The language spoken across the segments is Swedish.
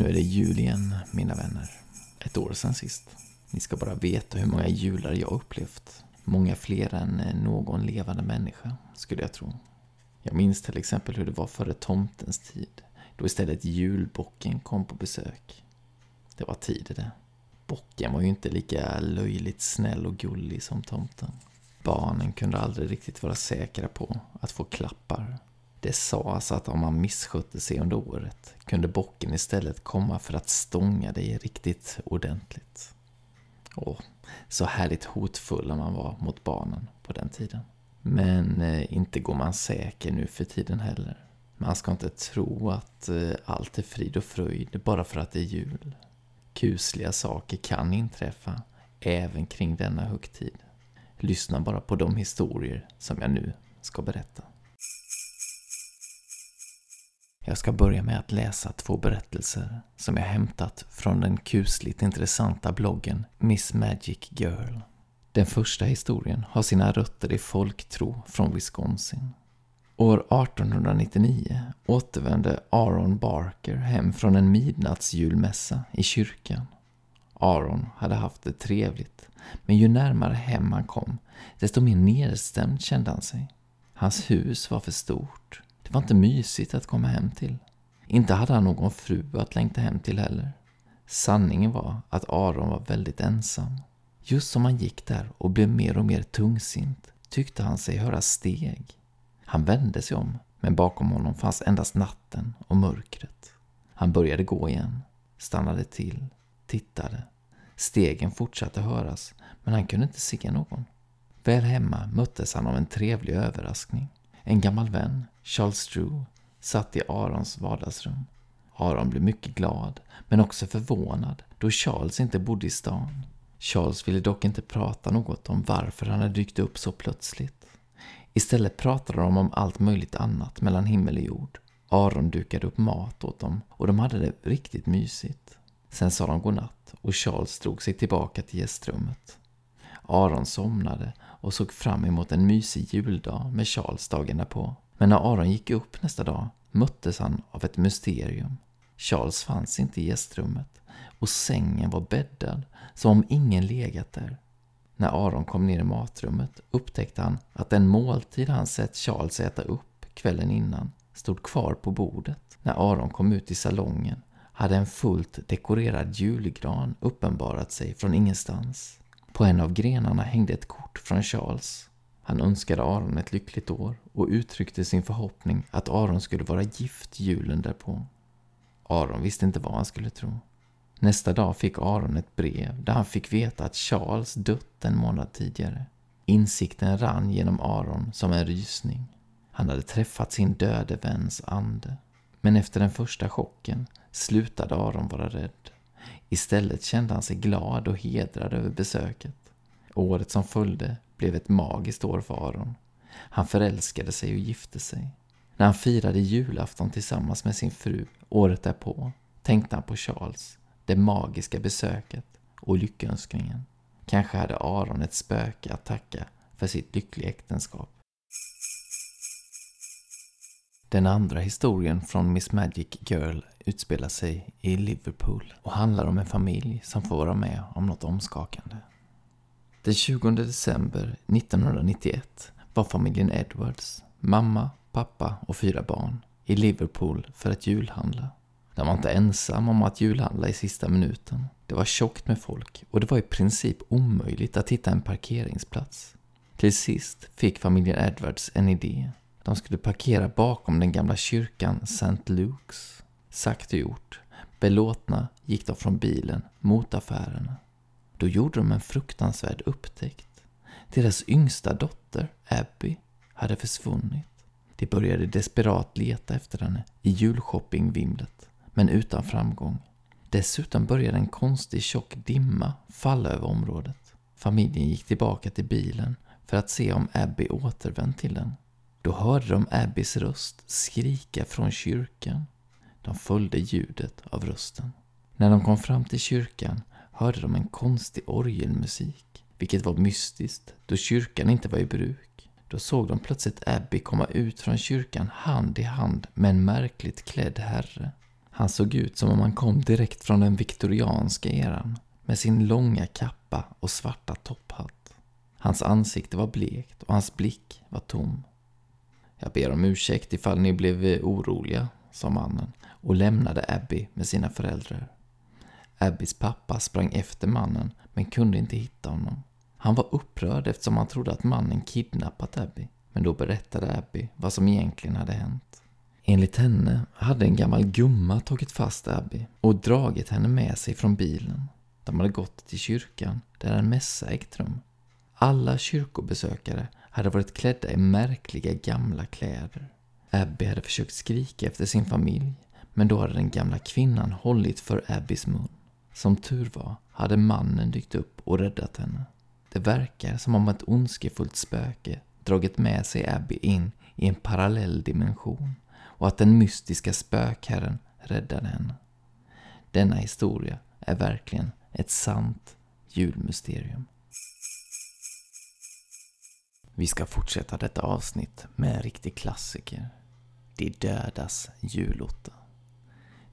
Nu är det jul igen, mina vänner. Ett år sedan sist. Ni ska bara veta hur många jular jag upplevt. Många fler än eh, någon levande människa, skulle jag tro. Jag minns till exempel hur det var före tomtens tid, då istället julbocken kom på besök. Det var tider det. Bocken var ju inte lika löjligt snäll och gullig som tomten. Barnen kunde aldrig riktigt vara säkra på att få klappar det sades att om man misskötte sig under året kunde bocken istället komma för att stånga dig riktigt ordentligt. Åh, så härligt hotfulla man var mot barnen på den tiden. Men eh, inte går man säker nu för tiden heller. Man ska inte tro att eh, allt är frid och fröjd bara för att det är jul. Kusliga saker kan inträffa även kring denna högtid. Lyssna bara på de historier som jag nu ska berätta. Jag ska börja med att läsa två berättelser som jag hämtat från den kusligt intressanta bloggen Miss Magic Girl. Den första historien har sina rötter i folktro från Wisconsin. År 1899 återvände Aaron Barker hem från en midnattsjulmässa i kyrkan. Aaron hade haft det trevligt, men ju närmare hem han kom, desto mer nedstämd kände han sig. Hans hus var för stort det var inte mysigt att komma hem till. Inte hade han någon fru att längta hem till heller. Sanningen var att Aron var väldigt ensam. Just som han gick där och blev mer och mer tungsint tyckte han sig höra steg. Han vände sig om, men bakom honom fanns endast natten och mörkret. Han började gå igen, stannade till, tittade. Stegen fortsatte höras, men han kunde inte se någon. Väl hemma möttes han av en trevlig överraskning. En gammal vän, Charles Drew, satt i Arons vardagsrum. Aron blev mycket glad, men också förvånad då Charles inte bodde i stan. Charles ville dock inte prata något om varför han hade dykt upp så plötsligt. Istället pratade de om allt möjligt annat mellan himmel och jord. Aron dukade upp mat åt dem och de hade det riktigt mysigt. Sen sa de godnatt och Charles drog sig tillbaka till gästrummet. Aron somnade och såg fram emot en mysig juldag med Charles dagen därpå. Men när Aron gick upp nästa dag möttes han av ett mysterium. Charles fanns inte i gästrummet och sängen var bäddad som om ingen legat där. När Aron kom ner i matrummet upptäckte han att den måltid han sett Charles äta upp kvällen innan stod kvar på bordet. När Aron kom ut i salongen hade en fullt dekorerad julgran uppenbarat sig från ingenstans. På en av grenarna hängde ett kort från Charles. Han önskade Aron ett lyckligt år och uttryckte sin förhoppning att Aron skulle vara gift julen därpå. Aron visste inte vad han skulle tro. Nästa dag fick Aron ett brev där han fick veta att Charles dött en månad tidigare. Insikten rann genom Aron som en rysning. Han hade träffat sin döde väns ande. Men efter den första chocken slutade Aron vara rädd. Istället kände han sig glad och hedrad över besöket. Året som följde blev ett magiskt år för Aron. Han förälskade sig och gifte sig. När han firade julafton tillsammans med sin fru året därpå tänkte han på Charles, det magiska besöket och lyckönskningen. Kanske hade Aron ett spöke att tacka för sitt lyckliga äktenskap. Den andra historien från Miss Magic Girl utspelar sig i Liverpool och handlar om en familj som får vara med om något omskakande. Den 20 december 1991 var familjen Edwards, mamma, pappa och fyra barn, i Liverpool för att julhandla. De var inte ensamma om att julhandla i sista minuten. Det var tjockt med folk och det var i princip omöjligt att hitta en parkeringsplats. Till sist fick familjen Edwards en idé. De skulle parkera bakom den gamla kyrkan St. Luke's. Sagt och gjort. Belåtna gick de från bilen mot affärerna. Då gjorde de en fruktansvärd upptäckt. Deras yngsta dotter, Abby, hade försvunnit. De började desperat leta efter henne i julshoppingvimlet, men utan framgång. Dessutom började en konstig tjock dimma falla över området. Familjen gick tillbaka till bilen för att se om Abby återvänt till den. Då hörde de Abbys röst skrika från kyrkan. De följde ljudet av rösten. När de kom fram till kyrkan hörde de en konstig orgelmusik, vilket var mystiskt då kyrkan inte var i bruk. Då såg de plötsligt Abby komma ut från kyrkan hand i hand med en märkligt klädd herre. Han såg ut som om han kom direkt från den viktorianska eran med sin långa kappa och svarta topphatt. Hans ansikte var blekt och hans blick var tom. Jag ber om ursäkt ifall ni blev eh, oroliga, sa mannen och lämnade Abby med sina föräldrar. Abbys pappa sprang efter mannen men kunde inte hitta honom. Han var upprörd eftersom han trodde att mannen kidnappat Abby. Men då berättade Abby vad som egentligen hade hänt. Enligt henne hade en gammal gumma tagit fast Abby och dragit henne med sig från bilen. De hade gått till kyrkan där en mässa ägt rum. Alla kyrkobesökare hade varit klädda i märkliga gamla kläder. Abby hade försökt skrika efter sin familj, men då hade den gamla kvinnan hållit för Abbys mun. Som tur var hade mannen dykt upp och räddat henne. Det verkar som om ett ondskefullt spöke dragit med sig Abby in i en parallell dimension och att den mystiska spökherren räddade henne. Denna historia är verkligen ett sant julmysterium. Vi ska fortsätta detta avsnitt med en riktig klassiker. De dödas julotta.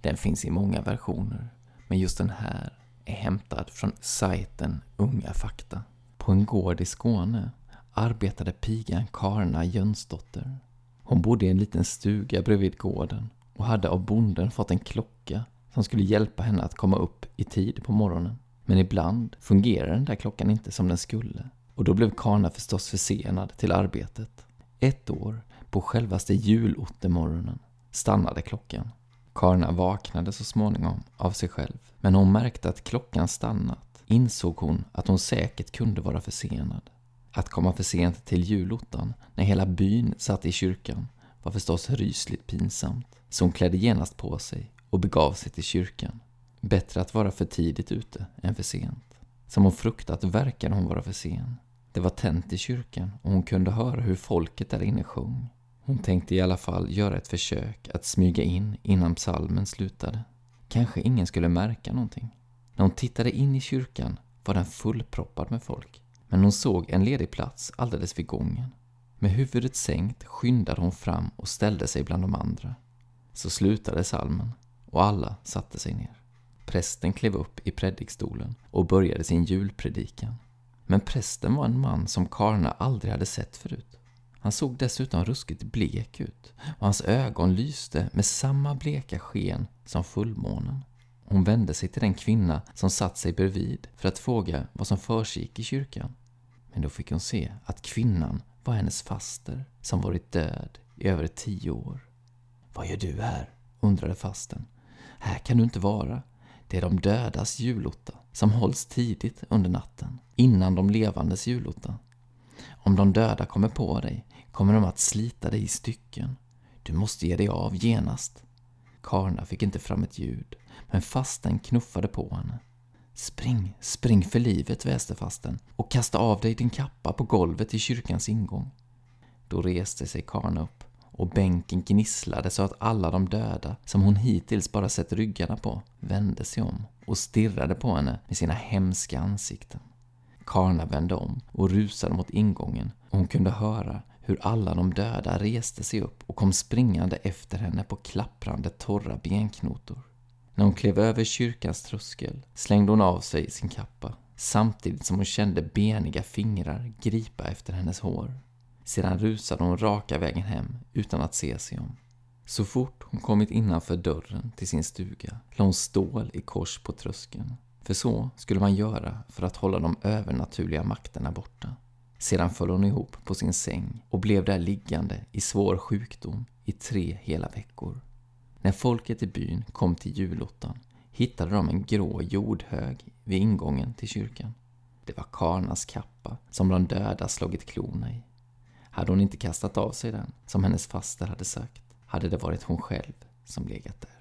Den finns i många versioner, men just den här är hämtad från sajten Unga Fakta. På en gård i Skåne arbetade pigan Karna Jönsdotter. Hon bodde i en liten stuga bredvid gården och hade av bonden fått en klocka som skulle hjälpa henne att komma upp i tid på morgonen. Men ibland fungerade den där klockan inte som den skulle och då blev Karna förstås försenad till arbetet. Ett år, på självaste julottemorgonen, stannade klockan. Karna vaknade så småningom av sig själv, men hon märkte att klockan stannat insåg hon att hon säkert kunde vara försenad. Att komma för sent till julottan när hela byn satt i kyrkan var förstås rysligt pinsamt, så hon klädde genast på sig och begav sig till kyrkan. Bättre att vara för tidigt ute än för sent. Som hon fruktat verkade hon vara för sen. Det var tänt i kyrkan och hon kunde höra hur folket där inne sjöng. Hon tänkte i alla fall göra ett försök att smyga in innan psalmen slutade. Kanske ingen skulle märka någonting. När hon tittade in i kyrkan var den fullproppad med folk. Men hon såg en ledig plats alldeles vid gången. Med huvudet sänkt skyndade hon fram och ställde sig bland de andra. Så slutade salmen och alla satte sig ner. Prästen klev upp i predikstolen och började sin julpredikan. Men prästen var en man som Karna aldrig hade sett förut. Han såg dessutom ruskigt blek ut och hans ögon lyste med samma bleka sken som fullmånen. Hon vände sig till den kvinna som satt sig bredvid för att fråga vad som försiggick i kyrkan. Men då fick hon se att kvinnan var hennes faster som varit död i över tio år. Vad gör du här? undrade fasten. Här kan du inte vara. Det är de dödas julotta som hålls tidigt under natten, innan de levandes julotta. Om de döda kommer på dig kommer de att slita dig i stycken. Du måste ge dig av genast. Karna fick inte fram ett ljud, men fasten knuffade på henne. Spring, spring för livet, väste fasten, och kasta av dig din kappa på golvet i kyrkans ingång. Då reste sig Karna upp och bänken gnisslade så att alla de döda, som hon hittills bara sett ryggarna på, vände sig om och stirrade på henne med sina hemska ansikten. Karna vände om och rusade mot ingången och hon kunde höra hur alla de döda reste sig upp och kom springande efter henne på klapprande torra benknotor. När hon klev över kyrkans tröskel slängde hon av sig sin kappa samtidigt som hon kände beniga fingrar gripa efter hennes hår. Sedan rusade hon raka vägen hem utan att se sig om. Så fort hon kommit innanför dörren till sin stuga la hon stål i kors på tröskeln. För så skulle man göra för att hålla de övernaturliga makterna borta. Sedan föll hon ihop på sin säng och blev där liggande i svår sjukdom i tre hela veckor. När folket i byn kom till julottan hittade de en grå jordhög vid ingången till kyrkan. Det var Karnas kappa som de döda slagit klorna i. Hade hon inte kastat av sig den, som hennes faster hade sagt, hade det varit hon själv som legat där.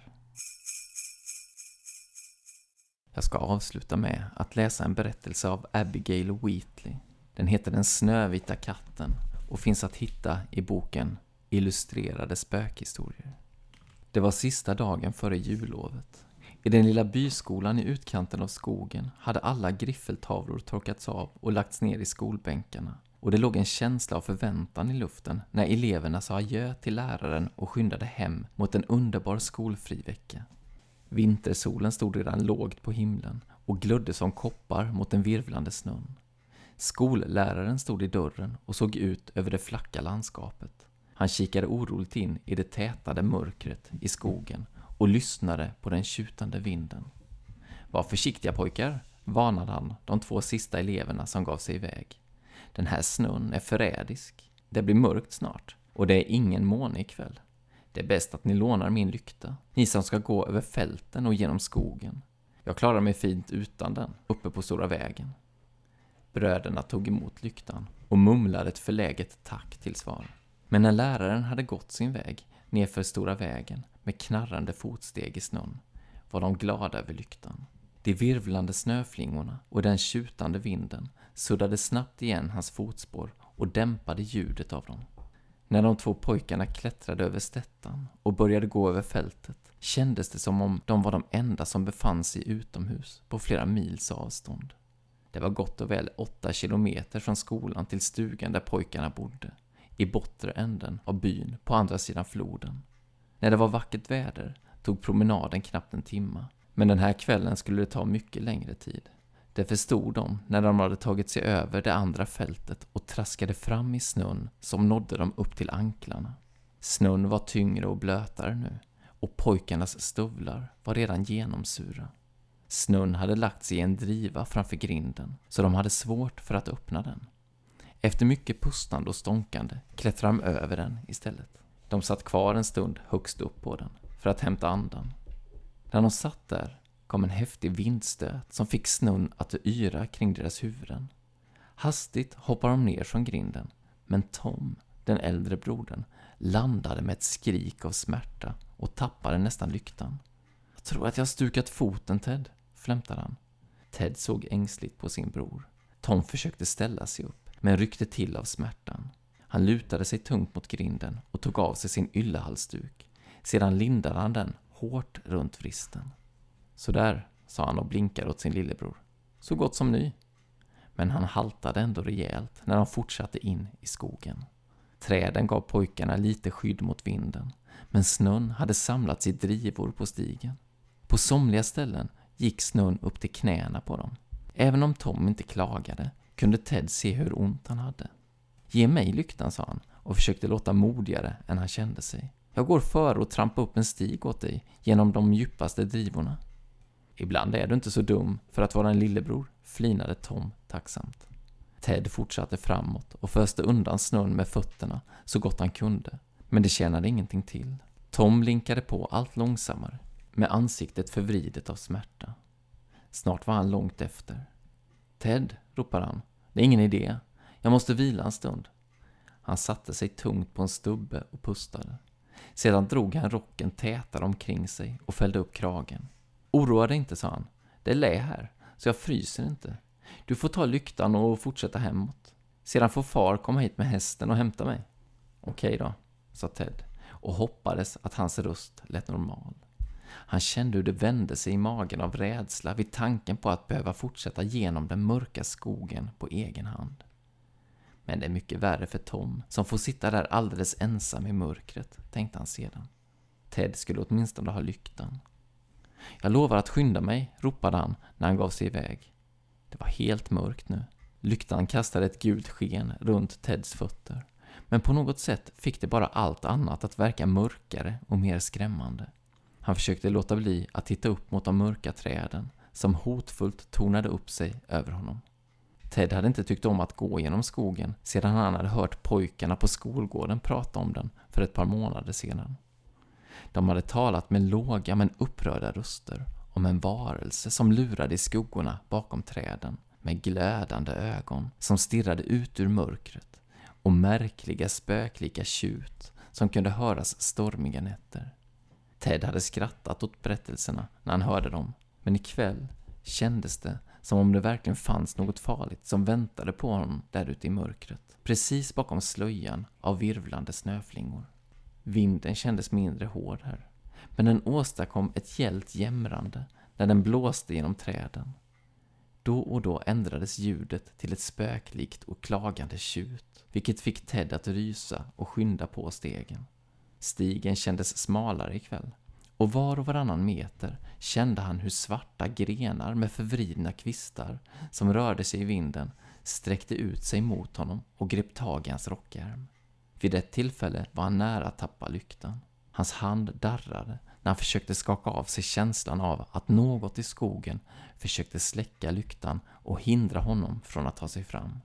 Jag ska avsluta med att läsa en berättelse av Abigail Wheatley. Den heter Den snövita katten och finns att hitta i boken Illustrerade spökhistorier. Det var sista dagen före jullovet. I den lilla byskolan i utkanten av skogen hade alla griffeltavlor torkats av och lagts ner i skolbänkarna och det låg en känsla av förväntan i luften när eleverna sa adjö till läraren och skyndade hem mot en underbar skolfri vecka. Vintersolen stod redan lågt på himlen och glödde som koppar mot den virvlande snön. Skolläraren stod i dörren och såg ut över det flacka landskapet. Han kikade oroligt in i det tätade mörkret i skogen och lyssnade på den tjutande vinden. Var försiktiga pojkar, varnade han de två sista eleverna som gav sig iväg. Den här snön är förrädisk. Det blir mörkt snart och det är ingen måne ikväll. Det är bäst att ni lånar min lykta, ni som ska gå över fälten och genom skogen. Jag klarar mig fint utan den, uppe på stora vägen. Bröderna tog emot lyktan och mumlade ett förläget tack till svar. Men när läraren hade gått sin väg nerför stora vägen med knarrande fotsteg i snön var de glada över lyktan. De virvlande snöflingorna och den tjutande vinden suddade snabbt igen hans fotspår och dämpade ljudet av dem. När de två pojkarna klättrade över stättan och började gå över fältet kändes det som om de var de enda som befann sig utomhus på flera mils avstånd. Det var gott och väl åtta kilometer från skolan till stugan där pojkarna bodde, i bortre änden av byn på andra sidan floden. När det var vackert väder tog promenaden knappt en timma, men den här kvällen skulle det ta mycket längre tid. Det förstod de när de hade tagit sig över det andra fältet och traskade fram i snön som nådde dem upp till anklarna. Snön var tyngre och blötare nu och pojkarnas stövlar var redan genomsura. Snön hade lagt sig i en driva framför grinden så de hade svårt för att öppna den. Efter mycket pustande och stånkande klättrade de över den istället. De satt kvar en stund högst upp på den för att hämta andan. När de satt där kom en häftig vindstöt som fick snön att yra kring deras huvuden. Hastigt hoppade de ner från grinden, men Tom, den äldre brodern, landade med ett skrik av smärta och tappade nästan lyktan. Jag tror att jag har stukat foten, Ted, flämtade han. Ted såg ängsligt på sin bror. Tom försökte ställa sig upp, men ryckte till av smärtan. Han lutade sig tungt mot grinden och tog av sig sin yllehalsduk. Sedan lindade han den hårt runt vristen. Sådär, sa han och blinkade åt sin lillebror. Så gott som ny. Men han haltade ändå rejält när de fortsatte in i skogen. Träden gav pojkarna lite skydd mot vinden, men snön hade samlats i drivor på stigen. På somliga ställen gick snön upp till knäna på dem. Även om Tom inte klagade kunde Ted se hur ont han hade. Ge mig lyktan, sa han och försökte låta modigare än han kände sig. Jag går före och trampar upp en stig åt dig genom de djupaste drivorna. Ibland är du inte så dum för att vara en lillebror, flinade Tom tacksamt. Ted fortsatte framåt och föste undan snön med fötterna så gott han kunde, men det tjänade ingenting till. Tom linkade på allt långsammare, med ansiktet förvridet av smärta. Snart var han långt efter. Ted, ropade han, det är ingen idé. Jag måste vila en stund. Han satte sig tungt på en stubbe och pustade. Sedan drog han rocken tätare omkring sig och fällde upp kragen. Oroa dig inte, sa han. Det är lä här, så jag fryser inte. Du får ta lyktan och fortsätta hemåt. Sedan får far komma hit med hästen och hämta mig. Okej då, sa Ted och hoppades att hans röst lät normal. Han kände hur det vände sig i magen av rädsla vid tanken på att behöva fortsätta genom den mörka skogen på egen hand. Men det är mycket värre för Tom, som får sitta där alldeles ensam i mörkret, tänkte han sedan. Ted skulle åtminstone ha lyktan. Jag lovar att skynda mig, ropade han när han gav sig iväg. Det var helt mörkt nu. Lyktan kastade ett gult sken runt Teds fötter. Men på något sätt fick det bara allt annat att verka mörkare och mer skrämmande. Han försökte låta bli att titta upp mot de mörka träden som hotfullt tornade upp sig över honom. Ted hade inte tyckt om att gå genom skogen sedan han hade hört pojkarna på skolgården prata om den för ett par månader sedan. De hade talat med låga men upprörda röster om en varelse som lurade i skuggorna bakom träden med glödande ögon som stirrade ut ur mörkret och märkliga spöklika tjut som kunde höras stormiga nätter. Ted hade skrattat åt berättelserna när han hörde dem, men ikväll kändes det som om det verkligen fanns något farligt som väntade på honom där ute i mörkret, precis bakom slöjan av virvlande snöflingor. Vinden kändes mindre hård här, men den åstadkom ett gällt jämrande när den blåste genom träden. Då och då ändrades ljudet till ett spöklikt och klagande tjut, vilket fick Ted att rysa och skynda på stegen. Stigen kändes smalare ikväll, och var och varannan meter kände han hur svarta grenar med förvridna kvistar som rörde sig i vinden sträckte ut sig mot honom och grep tag i hans rockärm. Vid ett tillfälle var han nära att tappa lyktan. Hans hand darrade när han försökte skaka av sig känslan av att något i skogen försökte släcka lyktan och hindra honom från att ta sig fram.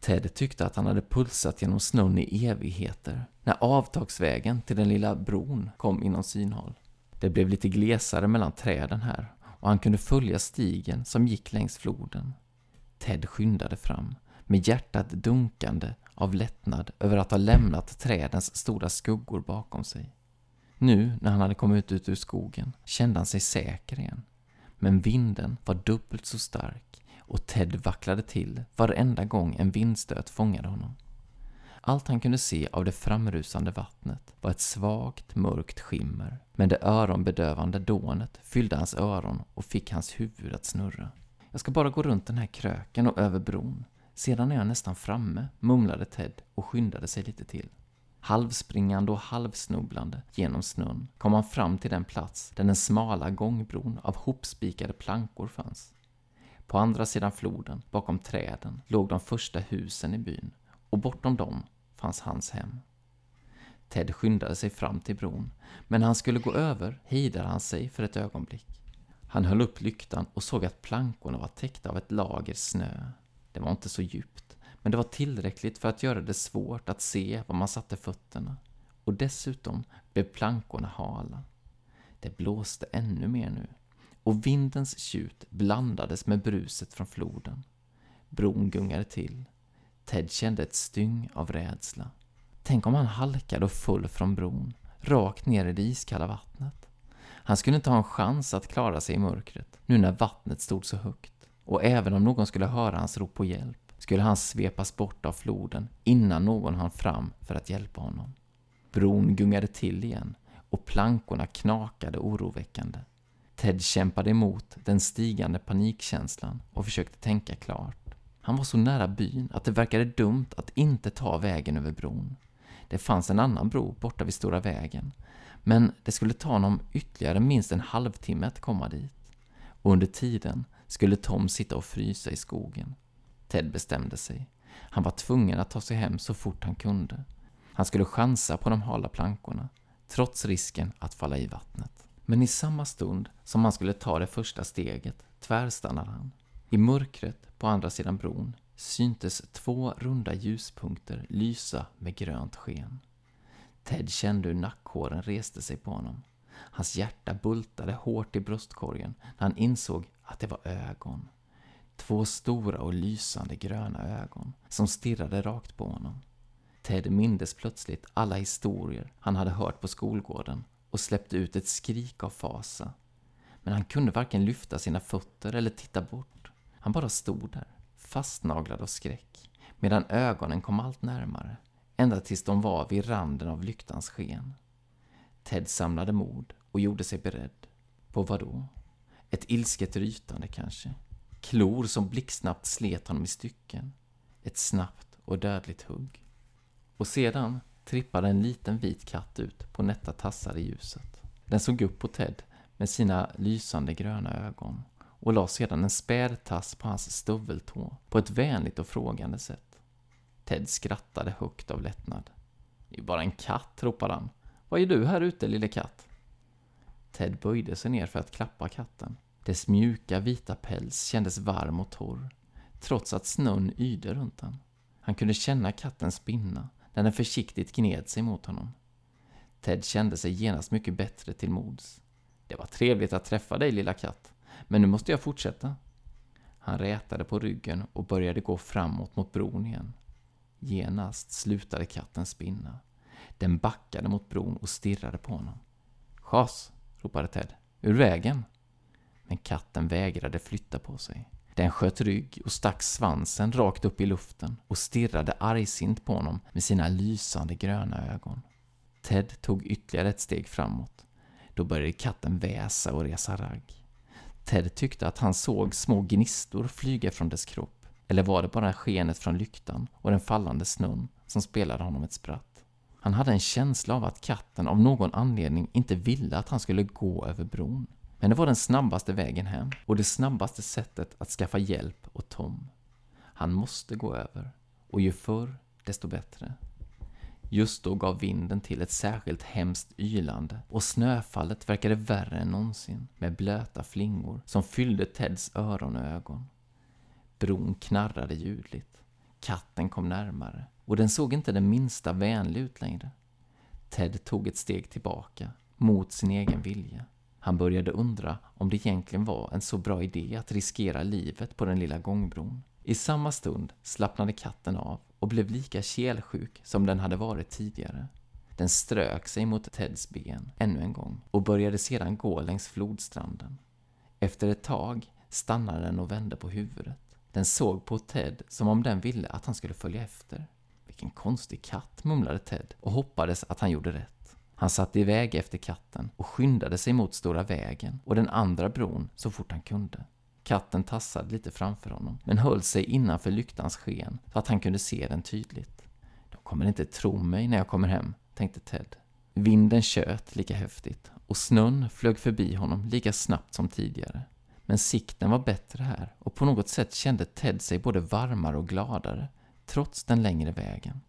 Ted tyckte att han hade pulsat genom snön i evigheter när avtagsvägen till den lilla bron kom inom synhåll. Det blev lite glesare mellan träden här och han kunde följa stigen som gick längs floden. Ted skyndade fram, med hjärtat dunkande av lättnad över att ha lämnat trädens stora skuggor bakom sig. Nu när han hade kommit ut ur skogen kände han sig säker igen. Men vinden var dubbelt så stark och Ted vacklade till varenda gång en vindstöt fångade honom. Allt han kunde se av det framrusande vattnet var ett svagt, mörkt skimmer, men det öronbedövande dånet fyllde hans öron och fick hans huvud att snurra. Jag ska bara gå runt den här kröken och över bron. Sedan är jag nästan framme, mumlade Ted och skyndade sig lite till. Halvspringande och halvsnubblande genom snön kom han fram till den plats där den smala gångbron av hopspikade plankor fanns. På andra sidan floden, bakom träden, låg de första husen i byn och bortom dem fanns hans hem. Ted skyndade sig fram till bron, men när han skulle gå över hejdade han sig för ett ögonblick. Han höll upp lyktan och såg att plankorna var täckta av ett lager snö. Det var inte så djupt, men det var tillräckligt för att göra det svårt att se var man satte fötterna. Och dessutom blev plankorna hala. Det blåste ännu mer nu, och vindens tjut blandades med bruset från floden. Bron gungade till. Ted kände ett styng av rädsla. Tänk om han halkade och föll från bron, rakt ner i det iskalla vattnet. Han skulle inte ha en chans att klara sig i mörkret, nu när vattnet stod så högt. Och även om någon skulle höra hans rop på hjälp, skulle han svepas bort av floden innan någon hann fram för att hjälpa honom. Bron gungade till igen och plankorna knakade oroväckande. Ted kämpade emot den stigande panikkänslan och försökte tänka klart. Han var så nära byn att det verkade dumt att inte ta vägen över bron. Det fanns en annan bro borta vid Stora vägen, men det skulle ta honom ytterligare minst en halvtimme att komma dit. Och under tiden skulle Tom sitta och frysa i skogen. Ted bestämde sig. Han var tvungen att ta sig hem så fort han kunde. Han skulle chansa på de hala plankorna, trots risken att falla i vattnet. Men i samma stund som han skulle ta det första steget tvärstannade han. I mörkret på andra sidan bron syntes två runda ljuspunkter lysa med grönt sken. Ted kände hur nackhåren reste sig på honom. Hans hjärta bultade hårt i bröstkorgen när han insåg att det var ögon. Två stora och lysande gröna ögon som stirrade rakt på honom. Ted mindes plötsligt alla historier han hade hört på skolgården och släppte ut ett skrik av fasa. Men han kunde varken lyfta sina fötter eller titta bort. Han bara stod där, fastnaglad av skräck, medan ögonen kom allt närmare, ända tills de var vid randen av lyktans sken. Ted samlade mod och gjorde sig beredd. På vad då? Ett ilsket rytande kanske? Klor som blixtsnabbt slet honom i stycken? Ett snabbt och dödligt hugg? Och sedan trippade en liten vit katt ut på nätta tassar i ljuset. Den såg upp på Ted med sina lysande gröna ögon och la sedan en späd tass på hans stöveltå på ett vänligt och frågande sätt. Ted skrattade högt av lättnad. Det är bara en katt, ropade han. Vad gör du här ute, lille katt? Ted böjde sig ner för att klappa katten. Dess mjuka vita päls kändes varm och torr, trots att snön yrde runt den. Han kunde känna katten spinna när den försiktigt gned sig mot honom. Ted kände sig genast mycket bättre till mods. Det var trevligt att träffa dig lilla katt, men nu måste jag fortsätta. Han rätade på ryggen och började gå framåt mot bron igen. Genast slutade katten spinna. Den backade mot bron och stirrade på honom. Schas! Ropade Ted. Ur vägen! Men katten vägrade flytta på sig. Den sköt rygg och stack svansen rakt upp i luften och stirrade argsint på honom med sina lysande gröna ögon. Ted tog ytterligare ett steg framåt. Då började katten väsa och resa ragg. Ted tyckte att han såg små gnistor flyga från dess kropp. Eller var det bara skenet från lyktan och den fallande snön som spelade honom ett spratt? Han hade en känsla av att katten av någon anledning inte ville att han skulle gå över bron. Men det var den snabbaste vägen hem och det snabbaste sättet att skaffa hjälp åt Tom. Han måste gå över och ju förr desto bättre. Just då gav vinden till ett särskilt hemskt ylande och snöfallet verkade värre än någonsin med blöta flingor som fyllde Teds öron och ögon. Bron knarrade ljudligt. Katten kom närmare och den såg inte den minsta vänlig ut längre. Ted tog ett steg tillbaka, mot sin egen vilja. Han började undra om det egentligen var en så bra idé att riskera livet på den lilla gångbron. I samma stund slappnade katten av och blev lika kelsjuk som den hade varit tidigare. Den strök sig mot Teds ben ännu en gång och började sedan gå längs flodstranden. Efter ett tag stannade den och vände på huvudet. Den såg på Ted som om den ville att han skulle följa efter. Vilken konstig katt, mumlade Ted och hoppades att han gjorde rätt. Han satte iväg efter katten och skyndade sig mot Stora vägen och den andra bron så fort han kunde. Katten tassade lite framför honom, men höll sig innanför lyktans sken så att han kunde se den tydligt. De kommer inte tro mig när jag kommer hem, tänkte Ted. Vinden tjöt lika häftigt och snön flög förbi honom lika snabbt som tidigare. Men sikten var bättre här och på något sätt kände Ted sig både varmare och gladare, trots den längre vägen.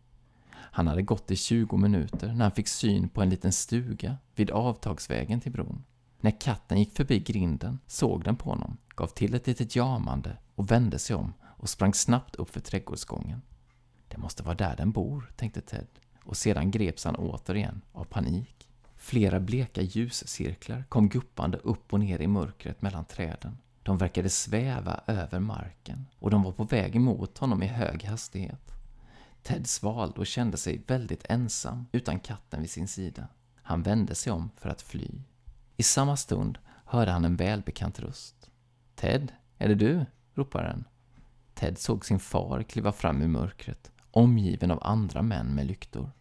Han hade gått i 20 minuter när han fick syn på en liten stuga vid avtagsvägen till bron. När katten gick förbi grinden såg den på honom, gav till ett litet jamande och vände sig om och sprang snabbt upp för trädgårdsgången. Det måste vara där den bor, tänkte Ted och sedan greps han återigen av panik. Flera bleka ljuscirklar kom guppande upp och ner i mörkret mellan träden. De verkade sväva över marken och de var på väg emot honom i hög hastighet. Ted svalde och kände sig väldigt ensam utan katten vid sin sida. Han vände sig om för att fly. I samma stund hörde han en välbekant röst. Ted, är det du? ropade den. Ted såg sin far kliva fram ur mörkret, omgiven av andra män med lyktor.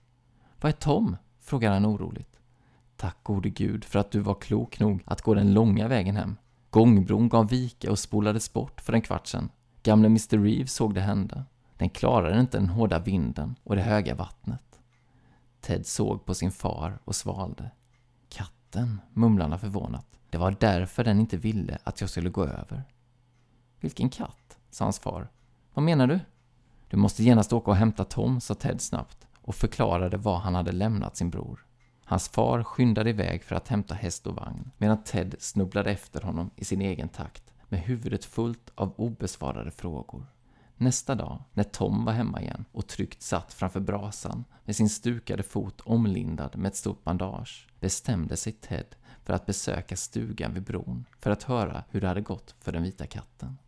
Vad är Tom? frågade han oroligt. Tack gode gud för att du var klok nog att gå den långa vägen hem. Gångbron gav vika och spolades bort för en kvart sedan. Gamle Mr Reeves såg det hända. Den klarade inte den hårda vinden och det höga vattnet. Ted såg på sin far och svalde. Katten, mumlade han förvånat. Det var därför den inte ville att jag skulle gå över. Vilken katt? sa hans far. Vad menar du? Du måste genast åka och hämta Tom, sa Ted snabbt och förklarade var han hade lämnat sin bror. Hans far skyndade iväg för att hämta häst och vagn, medan Ted snubblade efter honom i sin egen takt, med huvudet fullt av obesvarade frågor. Nästa dag, när Tom var hemma igen och tryggt satt framför brasan med sin stukade fot omlindad med ett stort bandage, bestämde sig Ted för att besöka stugan vid bron för att höra hur det hade gått för den vita katten.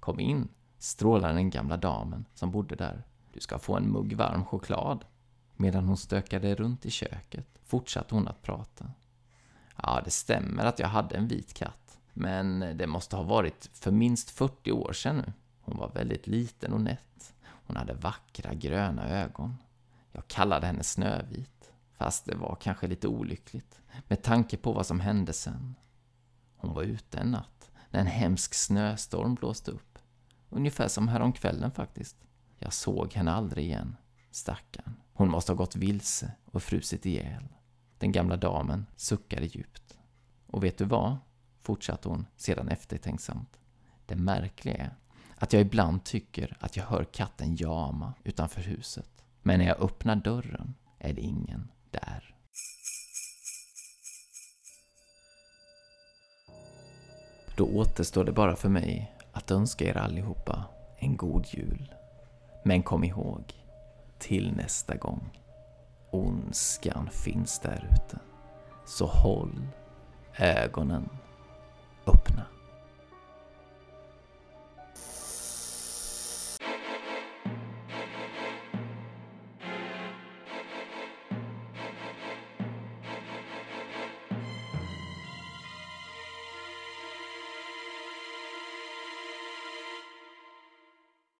Kom in, strålade den gamla damen som bodde där. Du ska få en mugg varm choklad. Medan hon stökade runt i köket fortsatte hon att prata. Ja, det stämmer att jag hade en vit katt, men det måste ha varit för minst 40 år sedan nu. Hon var väldigt liten och nätt. Hon hade vackra gröna ögon. Jag kallade henne Snövit, fast det var kanske lite olyckligt med tanke på vad som hände sen. Hon var ute en natt när en hemsk snöstorm blåste upp. Ungefär som häromkvällen faktiskt. Jag såg henne aldrig igen, stackarn. Hon måste ha gått vilse och frusit ihjäl. Den gamla damen suckade djupt. Och vet du vad? fortsatte hon sedan eftertänksamt. Det märkliga är att jag ibland tycker att jag hör katten jama utanför huset. Men när jag öppnar dörren är det ingen där. Då återstår det bara för mig att önska er allihopa en god jul. Men kom ihåg, till nästa gång, ondskan finns där ute. Så håll ögonen öppna.